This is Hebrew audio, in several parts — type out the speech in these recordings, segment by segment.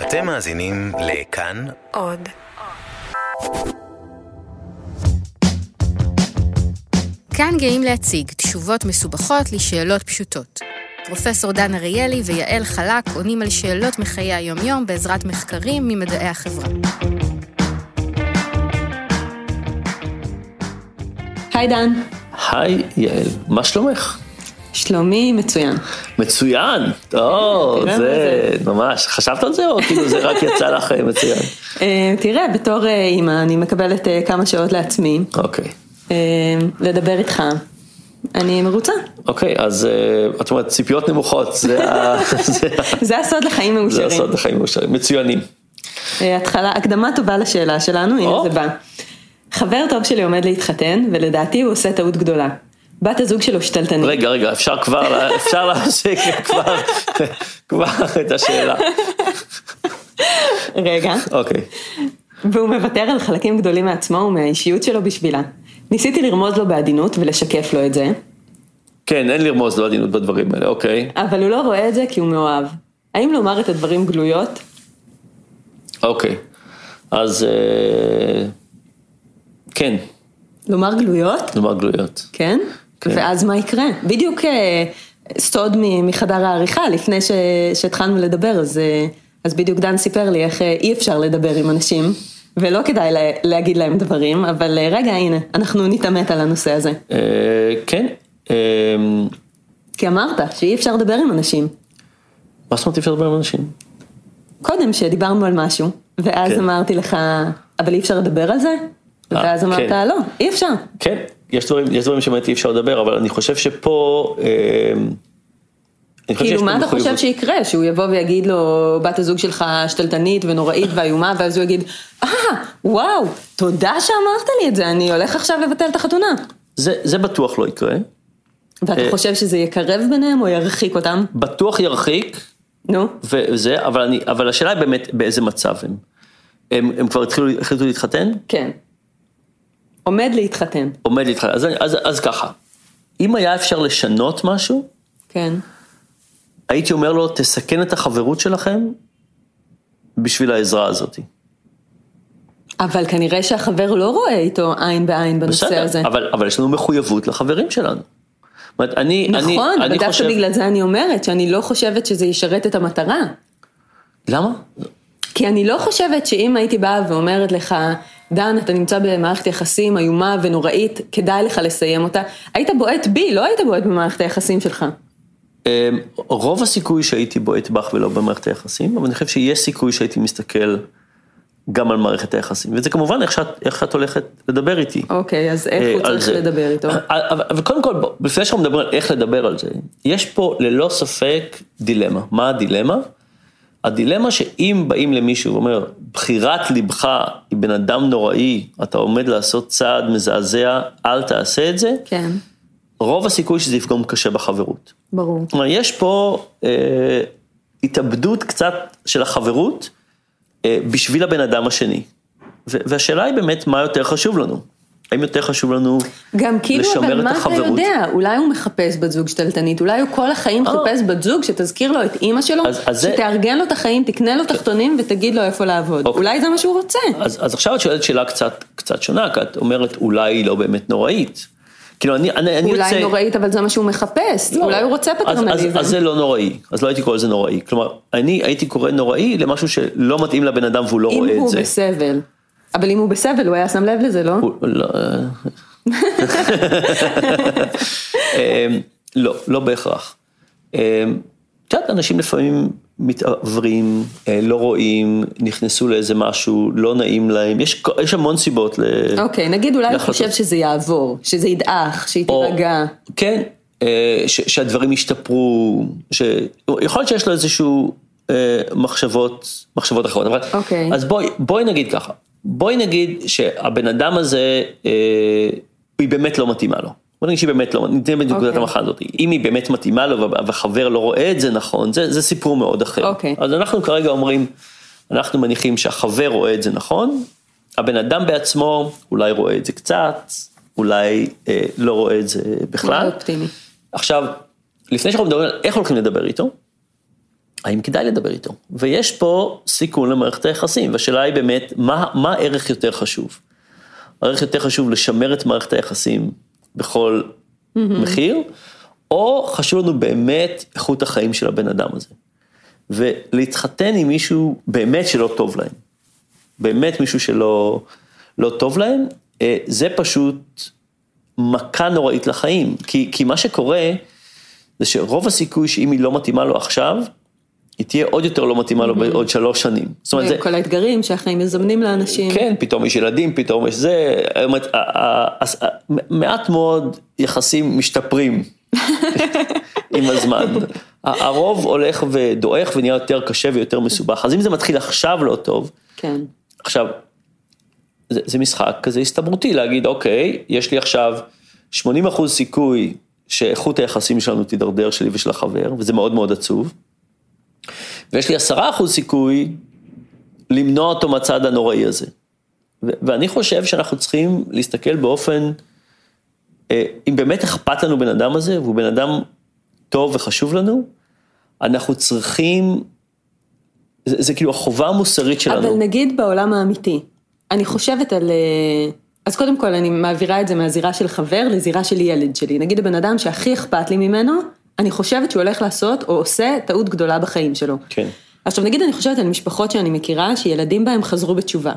אתם מאזינים לכאן עוד. כאן גאים להציג תשובות מסובכות לשאלות פשוטות. פרופסור דן אריאלי ויעל חלק עונים על שאלות מחיי היומיום בעזרת מחקרים ממדעי החברה. היי דן. היי יעל, מה שלומך? שלומי מצוין. מצוין, או, תראה זה מה ממש, חשבת על זה או כאילו זה רק יצא לך אה, מצוין? אה, תראה, בתור אה, אימא אני מקבלת כמה שעות לעצמי אוקיי, לדבר איתך. אני מרוצה. אוקיי, אז את אומרת ציפיות נמוכות, זה זה זה הסוד לחיים זה מאושרים. הסוד לחיים מאושרים, מצוינים. התחלה, הקדמה טובה לשאלה שלנו, הנה. זה בא. חבר טוב שלי עומד להתחתן, ולדעתי הוא עושה טעות גדולה. בת הזוג שלו שתלטנית. רגע, רגע, אפשר כבר, אפשר להפסיק כבר, כבר את השאלה. רגע. אוקיי, והוא מוותר על חלקים גדולים מעצמו ומהאישיות שלו בשבילה. ניסיתי לרמוז לו בעדינות ולשקף לו את זה, כן, אין לרמוז לא עדינות בדברים האלה, אוקיי, אבל הוא לא רואה את זה כי הוא מאוהב. האם לומר את הדברים גלויות? אוקיי. אז אה, כן, לומר גלויות? נאמר גלויות. כן? כן. ואז מה יקרה? בדיוק אה, סוד מחדר העריכה, לפני ש- שהתחלנו לדבר, אז, אה, אז בדיוק דן סיפר לי איך אה, אי אפשר לדבר עם אנשים, ולא כדאי לה, להגיד להם דברים, אבל רגע, הנה, אנחנו נתעמת על הנושא הזה. כן, אה, כי אמרת שאי אפשר לדבר עם אנשים. מה זאת אומרת אי אפשר לדבר עם אנשים? קודם שדיברנו על משהו, ואז כן. אמרתי לך, אבל אי אפשר לדבר על זה? ואז אמרת, כן. לא, אי אפשר. כן, יש דברים, יש דברים שבאמת אי אפשר לדבר, אבל אני חושב שפה... שיש כאילו, מה אתה. חושב שיקרה? שהוא יבוא ויגיד לו, בת הזוג שלך שתלטנית ונוראית ואיומה, ואז הוא יגיד, אה, וואו, תודה שאמרת לי את זה, אני הולך עכשיו לבטל את החתונה. זה, זה בטוח לא יקרה. ואתה אה. חושב שזה יקרב ביניהם או ירחיק אותם? בטוח ירחיק, נו, וזה, אבל, אני, אבל השאלה היא באמת באיזה מצב הם. הם, הם כבר התחילו, החליטו להתחתן? כן. עומד להתחתן, עומד להתחתן. אז, אז, אז ככה, אם היה אפשר לשנות משהו, כן. הייתי אומר לו, תסכן את החברות שלכם בשביל העזרה הזאת. אבל כנראה שהחבר לא רואה איתו עין בעין בנושא בסדר, הזה. אבל, אבל יש לנו מחויבות לחברים שלנו. אומרת, אני, אני, נכון, אבל אני דווקא חושב... בגלל זה אני אומרת שאני לא חושבת שזה ישרת את המטרה. למה? כי אני לא חושבת שאם הייתי באה ואומרת לך, דן, אתה נמצא במערכת יחסים איומה ונוראית, כדאי לך לסיים אותה, היית בועט בי, לא היית בועט במערכת היחסים שלך. אמ, רוב הסיכוי שהייתי בועט בך ולא במערכת היחסים, אבל אני חושב שיש סיכוי שהייתי מסתכל גם על מערכת היחסים, וזה כמובן איך שאת, איך את הולכת לדבר איתי. אוקיי, אז איך אה, הוא על צריך זה. לדבר איתו? אבל, אבל קודם כל, לפני שאנחנו מדברים על איך לדבר על זה, יש פה ללא ספק דילמה. מה הדילמה? הדילמה שאם באים למישהו ואומר, בחירת ליבך היא בן אדם נוראי, אתה עומד לעשות צעד מזעזע, אל תעשה את זה, כן, רוב הסיכוי שזה יפגום קשה בחברות. ברור. אומרת, יש פה אה, התאבדות קצת של החברות אה, בשביל הבן אדם השני. והשאלה היא באמת, מה יותר חשוב לנו? האם יותר חשוב לנו גם כאילו, לשמר אבל את מה אתה החברות? יודע? אולי הוא מחפש בת זוג שתלטנית, אולי הוא כל החיים אה. חיפש בת זוג שתזכיר לו את אימא שלו, אז- אז זה- שתארגן לו את החיים, תקנה לו תחתונים ותגיד לו איפה לעבוד. אוקיי. אולי זה מה שהוא רוצה. אז, אז עכשיו את שואלת שאלה קצת, קצת שונה, כי את אומרת אולי היא לא באמת נוראית. כאילו אני, אני, אני אולי יוצא... נוראית, אבל זה מה שהוא מחפש. לא. אולי הוא רוצה אז, אז, פטרנליזם. אז זה לא נוראי, אז לא הייתי קורא לזה נוראי. כלומר, אני הייתי קורא נוראי למשהו שלא מתאים לבן אדם והוא לא אם רואה הוא את זה. בסבל. אבל אם הוא בסבל, הוא היה שם לב לזה, לא? לא, אמ, לא, לא בהכרח. אמ, את יודעת, אנשים לפעמים מתעוורים, אה, לא רואים, נכנסו לאיזה משהו, לא נעים להם, יש, יש המון סיבות ל... אוקיי, נגיד אולי הוא. חושב שזה יעבור, שזה ידעך, שהיא תירגע. כן, אה, ש, שהדברים ישתפרו, ש... יכול להיות שיש לו איזשהו אה, מחשבות, מחשבות אחרות, אבל... אוקיי. אז בואי, בואי נגיד ככה, בואי נגיד שהבן אדם הזה, אה, היא באמת לא מתאימה לו. בוא נגיד שהיא באמת לא, ניתן בנקודת אוקיי. המחאה הזאת. אם היא באמת מתאימה לו וחבר לא רואה את זה נכון, זה, זה סיפור מאוד אחר. אוקיי. אז אנחנו כרגע אומרים, אנחנו מניחים שהחבר רואה את זה נכון, הבן אדם בעצמו אולי רואה את זה קצת, אולי אה, לא רואה את זה בכלל. מאוד אופטימי. עכשיו, לפני שאנחנו מדברים על איך הולכים לדבר איתו, האם כדאי לדבר איתו? ויש פה סיכון למערכת היחסים, והשאלה היא באמת, מה, מה הערך יותר חשוב? הערך יותר חשוב לשמר את מערכת היחסים בכל mm-hmm. מחיר, או חשוב לנו באמת איכות החיים של הבן אדם הזה. ולהתחתן עם מישהו באמת שלא טוב להם, באמת מישהו שלא לא טוב להם, אה, זה פשוט מכה נוראית לחיים. כי, כי מה שקורה, זה שרוב הסיכוי שאם היא לא מתאימה לו עכשיו, היא תהיה עוד יותר לא מתאימה לו. בעוד שלוש שנים. זאת אומרת, זה... כל האתגרים שהחיים מזמנים לאנשים. כן, פתאום יש ילדים, פתאום יש זה, מעט מאוד יחסים משתפרים עם הזמן. הרוב הולך ודועך ונהיה יותר קשה ויותר מסובך. אז אם זה מתחיל עכשיו לא טוב, כן. עכשיו, זה, זה משחק כזה הסתברותי, להגיד, אוקיי, יש לי עכשיו 80 אחוז סיכוי שאיכות היחסים שלנו תידרדר שלי ושל החבר, וזה מאוד מאוד עצוב. ויש לי 10 אחוז סיכוי למנוע אותו מהצד הנוראי הזה. ואני חושב שאנחנו צריכים להסתכל באופן, אה, אם באמת אכפת לנו בן אדם הזה, והוא בן אדם טוב וחשוב לנו, אנחנו צריכים, זה, זה כאילו החובה המוסרית שלנו. אבל נגיד בעולם האמיתי, אני חושבת על... אה, אז קודם כל אני מעבירה את זה מהזירה של חבר לזירה של ילד שלי. נגיד הבן אדם שהכי אכפת לי ממנו, אני חושבת שהוא הולך לעשות או עושה טעות גדולה בחיים שלו. כן. עכשיו נגיד אני חושבת על משפחות שאני מכירה, שילדים בהם חזרו בתשובה.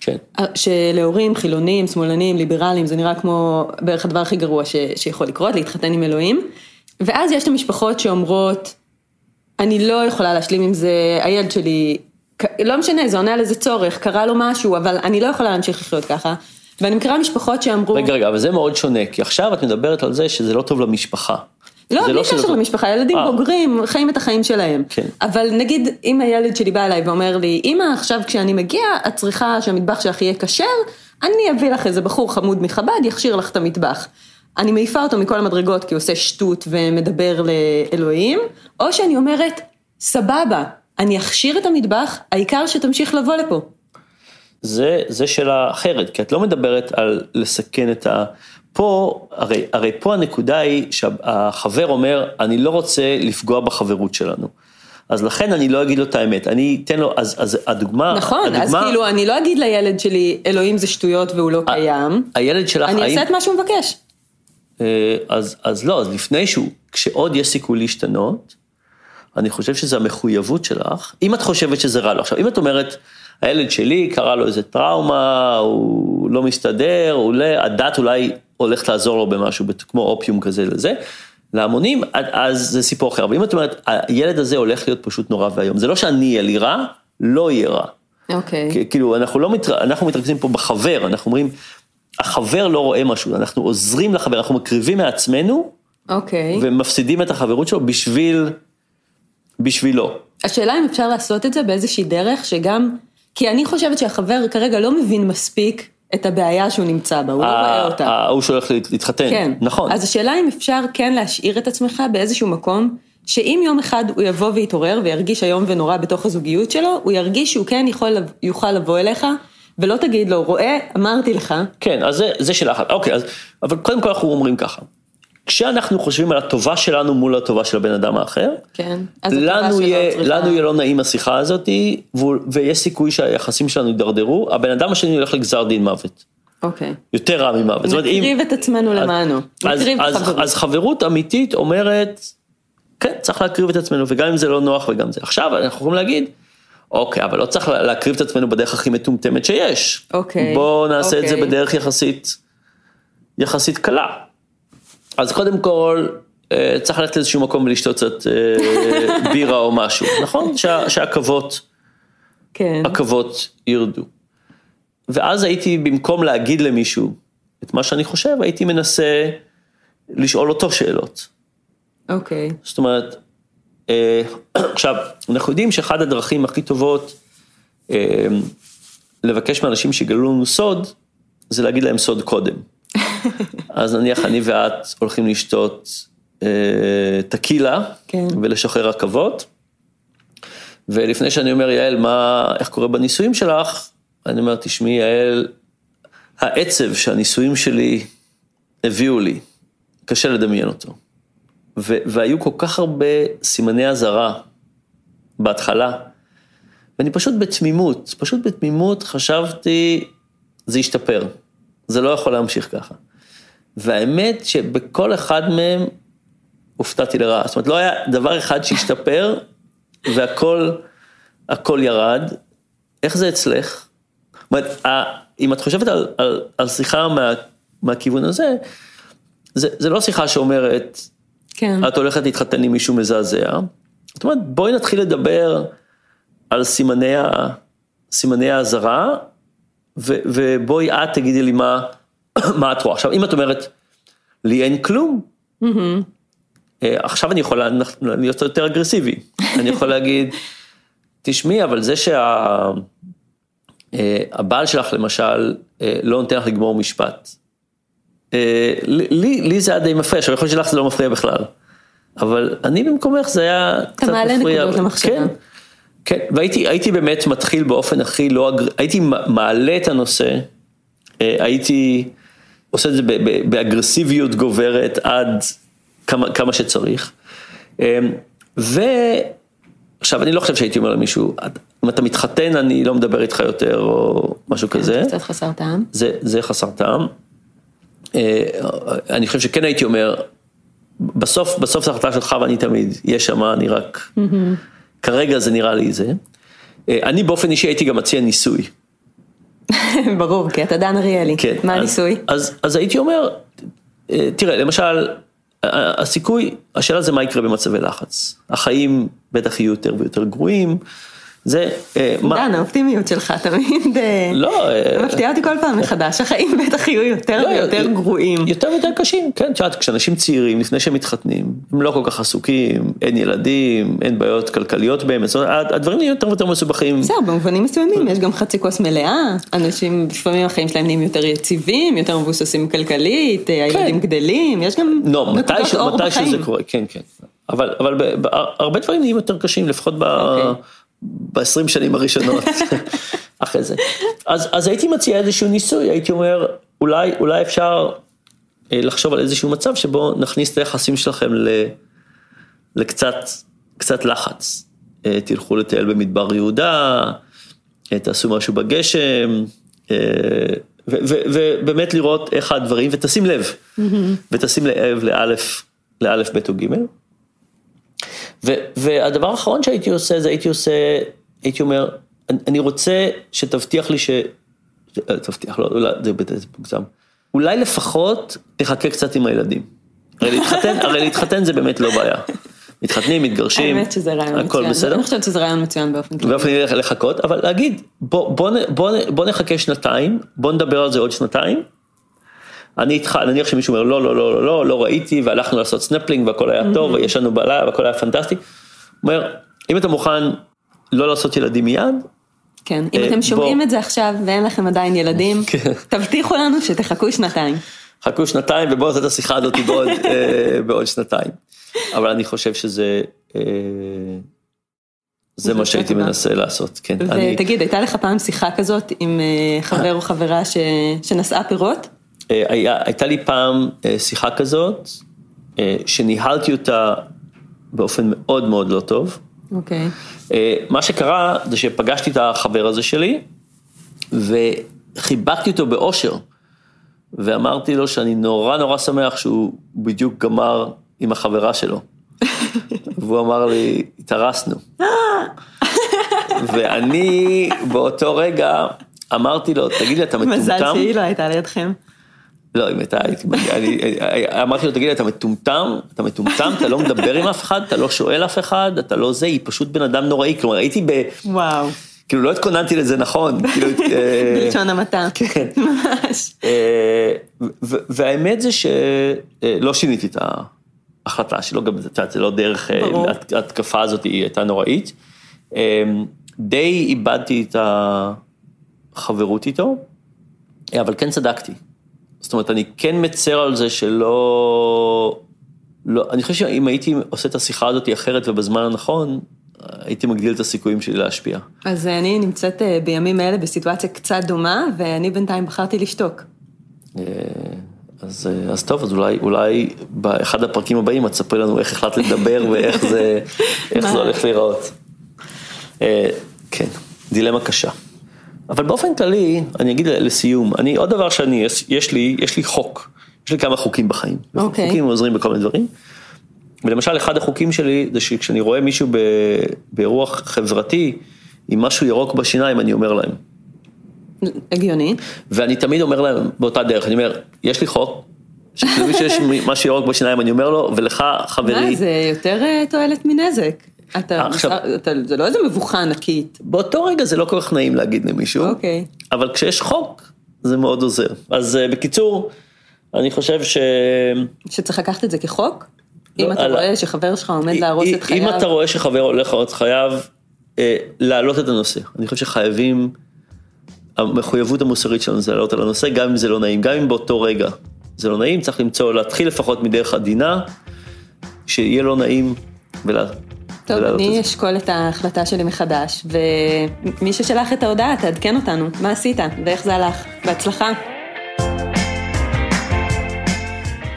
כן. אה, שלהורים חילונים, שמאלנים, ליברליים, זה נראה כמו בערך הדבר הכי גרוע ש, שיכול לקרות, להתחתן עם אלוהים. ואז יש את המשפחות שאומרות, אני לא יכולה להשלים עם זה, הילד שלי לא משנה, זה עונה על איזה צורך, קרה לו משהו, אבל אני לא יכולה להמשיך לחיות ככה. ואני מכירה משפחות שאמרו... רגע, רגע, אבל זה מאוד שונה, כי עכשיו את מדברת על זה שזה לא טוב למשפחה. לא, בלי לא קשר לא למשפחה, ילדים 아. אה. בוגרים, חיים את החיים שלהם. כן. אבל נגיד, אם הילד שלי בא אליי ואומר לי, אמא, עכשיו כשאני מגיע, את צריכה שהמטבח שלך יהיה כשר, אני אביא לך איזה בחור חמוד מחב"ד, יכשיר לך את המטבח. אני מעיפה אותו מכל המדרגות כי הוא עושה שטות ומדבר לאלוהים, או שאני אומרת, סבבה, אני אכשיר את המטבח, העיקר שתמשיך לבוא לפה. זה, זה שאלה אחרת, כי את לא מדברת על לסכן את ה... פה, הרי, הרי פה הנקודה היא שהחבר אומר, אני לא רוצה לפגוע בחברות שלנו. אז לכן אני לא אגיד לו את האמת, אני אתן לו, אז, אז הדוגמה, נכון, הדוגמה, אז כאילו אני לא אגיד לילד שלי, אלוהים זה שטויות והוא לא קיים, הילד שלך, אני אעשה את מה שהוא מבקש. אה, אז, אז לא, אז לפני שהוא, כשעוד יש סיכוי להשתנות, אני חושב שזו המחויבות שלך, אם את חושבת שזה רע לו. עכשיו, אם את אומרת, הילד שלי קרה לו איזה טראומה, הוא לא מסתדר, הוא לא, הדת אולי הולכת לעזור לו במשהו, כמו אופיום כזה לזה, להמונים, אז זה סיפור אחר. אבל אם את אומרת, הילד הזה הולך להיות פשוט נורא ואיום. זה לא שאני אהיה לי רע, לא יהיה רע. אוקיי. Okay. כאילו, אנחנו לא מתר... אנחנו מתרכזים פה בחבר, אנחנו אומרים, החבר לא רואה משהו, אנחנו עוזרים לחבר, אנחנו מקריבים מעצמנו, אוקיי. Okay. ומפסידים את החברות שלו בשביל בשבילו. השאלה אם אפשר לעשות את זה באיזושהי דרך שגם, כי אני חושבת שהחבר כרגע לא מבין מספיק את הבעיה שהוא נמצא בה, הוא לא רואה אותה. ההוא שהולך להתחתן, כן. נכון. אז השאלה אם אפשר כן להשאיר את עצמך באיזשהו מקום, שאם יום אחד הוא יבוא ויתעורר וירגיש איום ונורא בתוך הזוגיות שלו, הוא ירגיש שהוא כן יכול, יוכל לבוא אליך. ולא תגיד לו, רואה, אמרתי לך. כן, אז זה, זה שאלה אחת. אוקיי, אז, אבל קודם כל אנחנו אומרים ככה, כשאנחנו חושבים על הטובה שלנו מול הטובה של הבן אדם האחר, כן, לנו יהיה, צריכה... לנו יהיה לא נעים השיחה הזאת, ויש סיכוי שהיחסים שלנו יידרדרו, הבן אדם השני הולך לגזר דין מוות. אוקיי. יותר רע ממוות. נקריב אם... את עצמנו למענו. אז, אז, חברות. אז חברות אמיתית אומרת, כן, צריך להקריב את עצמנו, וגם אם זה לא נוח וגם זה. עכשיו אנחנו יכולים להגיד, אוקיי, אבל לא צריך להקריב את עצמנו בדרך הכי מטומטמת שיש. אוקיי. בואו נעשה אוקיי. את זה אוקיי. בדרך יחסית, יחסית קלה. אז קודם כל, אה, צריך ללכת לאיזשהו מקום ולשתות קצת אה, בירה או משהו, נכון? שה, שהעכבות, כן. עכבות ירדו. ואז הייתי, במקום להגיד למישהו את מה שאני חושב, הייתי מנסה לשאול אותו שאלות. אוקיי. זאת אומרת, אה, עכשיו, אנחנו יודעים שאחד הדרכים הכי טובות לבקש מאנשים שיגלו לנו סוד, זה להגיד להם סוד קודם. אז נניח אני ואת הולכים לשתות אה, טקילה, כן. ולשחרר רכבות, ולפני שאני אומר, יעל, מה, איך קורה בנישואים שלך, אני אומר, תשמעי, יעל, העצב שהנישואים שלי הביאו לי, קשה לדמיין אותו. ו- והיו כל כך הרבה סימני אזהרה בהתחלה. ואני פשוט בתמימות, פשוט בתמימות חשבתי, זה ישתפר. זה לא יכול להמשיך ככה. והאמת שבכל אחד מהם הופתעתי לרעה. זאת אומרת, לא היה דבר אחד שהשתפר, והכל, הכל ירד. איך זה אצלך? זאת אומרת, אם את חושבת על, על, על שיחה מה, מהכיוון הזה, זה, זה לא שיחה שאומרת, כן. את הולכת להתחתן עם מישהו מזעזע. זאת אומרת, בואי נתחיל לדבר על סימני, האזהרה, ובואי את תגידי לי מה, מה את רואה. עכשיו, אם את אומרת, לי אין כלום, אה, עכשיו אני יכול להיות יותר אגרסיבי. אני יכול להגיד, תשמעי, אבל זה שהבעל שלך למשל אה, לא נותן לך לגמור משפט. אה, לי, לי זה היה די מפריע, עכשיו יכול להיות שלך זה לא מפריע בכלל. אבל אני במקומך זה היה קצת מפריע. אתה מעלה נקודות למחשבה. כן, כן, והייתי באמת מתחיל באופן הכי לא, אגר... הייתי מעלה את הנושא, הייתי עושה את זה באגרסיביות גוברת עד כמה, כמה שצריך. ועכשיו אני לא חושב שהייתי אומר למישהו, אם אתה מתחתן אני לא מדבר איתך יותר או משהו כן, כזה. זה קצת חסר טעם. זה, זה חסר טעם. אני חושב שכן הייתי אומר, בסוף, בסוף זה החלטה שלך ואני תמיד, יש שם, אני רק, כרגע זה נראה לי זה. אני באופן אישי הייתי גם מציע ניסוי. ברור, כי אתה דן אריאלי. כן. מה אז, הניסוי? אז, אז הייתי אומר, תראה, למשל, הסיכוי, השאלה זה מה יקרה במצבי לחץ. החיים בטח יהיו יותר ויותר גרועים. זה, מה... דן, האופטימיות שלך תמיד לא, מפתיעה אותי כל פעם מחדש, החיים בטח יהיו יותר ויותר גרועים. יותר ויותר קשים, כן, את יודעת, כשאנשים צעירים, לפני שהם מתחתנים, הם לא כל כך עסוקים, אין ילדים, אין בעיות כלכליות בהם, הדברים נהיים יותר ויותר מסובכים. בסדר, במובנים מסוימים, יש גם חצי כוס מלאה, אנשים, לפעמים החיים שלהם נהיים יותר יציבים, יותר מבוססים כלכלית, הילדים גדלים, יש גם נקודות אור בחיים. מתי שזה קורה, כן, כן. אבל, אבל הרבה דברים נהיים יותר קשים, לפחות ב... ב-20 שנים הראשונות, אחרי זה. אז, אז הייתי מציע איזשהו ניסוי, הייתי אומר, אולי, אולי אפשר לחשוב על איזשהו מצב שבו נכניס את היחסים שלכם ל, לקצת קצת לחץ. תלכו לטייל במדבר יהודה, תעשו משהו בגשם, ובאמת לראות איך הדברים, ותשים לב, ותשים לב לאלף, לאלף, ב' או ג'. והדבר האחרון שהייתי עושה, זה הייתי עושה, הייתי אומר, אני רוצה שתבטיח לי ש... תבטיח, לא, אולי זה מוגזם. אולי לפחות תחכה קצת עם הילדים. הרי להתחתן, הרי להתחתן זה באמת לא בעיה. מתחתנים, מתגרשים, האמת שזה רעיון הכל מצוין. בסדר. אני חושבת שזה רעיון מצוין באופן כללי. באופן כללי לחכות, אבל להגיד, בוא, בוא, בוא, בוא נחכה שנתיים, בוא נדבר על זה עוד שנתיים. אני איתך, נניח שמישהו אומר לא, לא, לא, לא, לא, לא ראיתי, והלכנו לעשות סנפלינג והכל היה טוב, וישנו בלילה והכל היה פנטסטי. אומר, אם אתה מוכן לא לעשות ילדים מיד, כן, אם אתם שומעים את זה עכשיו ואין לכם עדיין ילדים, כן. תבטיחו לנו שתחכו שנתיים. חכו שנתיים ובואו נעשה את השיחה הזאת בעוד, בעוד שנתיים. אבל אני חושב שזה, זה מה שהייתי מנסה לעשות, כן. ותגיד, הייתה לך פעם שיחה כזאת עם חבר או חברה שנשאה פירות? היה, הייתה לי פעם שיחה כזאת, שניהלתי אותה באופן מאוד מאוד לא טוב. אוקיי. Okay. מה שקרה זה שפגשתי את החבר הזה שלי, וחיבקתי אותו באושר, ואמרתי לו שאני נורא נורא שמח שהוא בדיוק גמר עם החברה שלו. והוא אמר לי, התארסנו. ואני באותו רגע אמרתי לו, תגיד לי, אתה מטומטם? מזל שהיא לא הייתה לידכם. לא, אם הייתה, אמרתי לו, תגיד לי, אתה מטומטם? אתה מטומטם? אתה לא מדבר עם אף אחד? אתה לא שואל אף אחד? אתה לא זה? היא פשוט בן אדם נוראי. כלומר, הייתי ב... וואו. כאילו, לא התכוננתי לזה נכון. בלשון המעטה. כן. ממש. והאמת זה שלא שיניתי את ההחלטה שלו, גם, את יודעת, זה לא דרך, ההתקפה הזאת היא הייתה נוראית. די איבדתי את החברות איתו, אבל כן צדקתי. זאת אומרת, אני כן מצר על זה שלא... לא, אני חושב שאם הייתי עושה את השיחה הזאת אחרת ובזמן הנכון, הייתי מגדיל את הסיכויים שלי להשפיע. אז אני נמצאת בימים אלה בסיטואציה קצת דומה, ואני בינתיים בחרתי לשתוק. אז, אז טוב, אז אולי, אולי באחד הפרקים הבאים את תספרי לנו איך החלטת לדבר ואיך זה, זה הולך להיראות. אה, כן, דילמה קשה. אבל באופן כללי, אני אגיד לסיום, אני, עוד דבר שאני, יש, לי, יש לי חוק, יש לי כמה חוקים בחיים. אוקיי. חוקים עוזרים בכל מיני דברים. ולמשל, אחד החוקים שלי זה שכשאני רואה מישהו ב, באירוע חברתי עם משהו ירוק בשיניים, אני אומר להם. הגיוני. ואני תמיד אומר להם באותה דרך, אני אומר, יש לי חוק, שלמי שיש משהו ירוק בשיניים, אני אומר לו, ולך, חברי, מה, זה יותר אה, תועלת מנזק. אתה, עכשיו- אתה, זה לא איזה מבוכה ענקית. באותו רגע זה לא כל כך נעים להגיד למישהו, אוקיי. אבל כשיש חוק, זה מאוד עוזר. אז אה, בקיצור, אני חושב ש... שצריך לקחת את זה כחוק? לא, אם אתה על- רואה שחבר שלך עומד להרוס את חייו. אם אתה רואה שחבר הולך להרוס את חייו, אה, להעלות את הנושא. אני חושב שחייבים, המחויבות המוסרית שלנו זה להעלות על הנושא, גם אם זה לא נעים, גם אם באותו רגע זה לא נעים, צריך למצוא, להתחיל לפחות מדרך עדינה, שיהיה לא נעים, ולה... טוב, ולהעלות את אני. אשקול את ההחלטה שלי מחדש, ומי ששלח את ההודעה, תעדכן אותנו, מה עשית ואיך זה הלך. בהצלחה.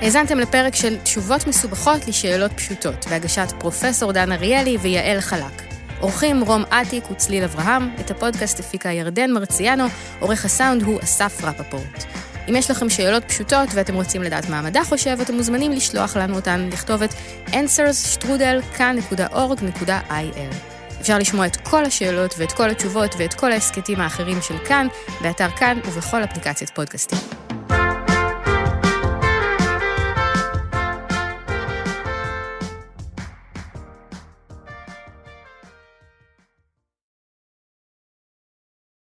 האזנתם לפרק של תשובות מסובכות לשאלות פשוטות, בהגשת פרופסור דן אריאלי ויעל חלק. עורכים רום אטיק וצליל אברהם, את הפודקאסט הפיקה ירדן מרציאנו, עורך הסאונד הוא אסף רפפורט. אם יש לכם שאלות פשוטות ואתם רוצים לדעת מה המדע חושב, אתם מוזמנים לשלוח לנו אותן לכתובת answers.kan.org.il. אפשר לשמוע את כל השאלות ואת כל התשובות ואת כל ההסכתים האחרים של כאן, באתר כאן ובכל אפליקציית פודקאסטים.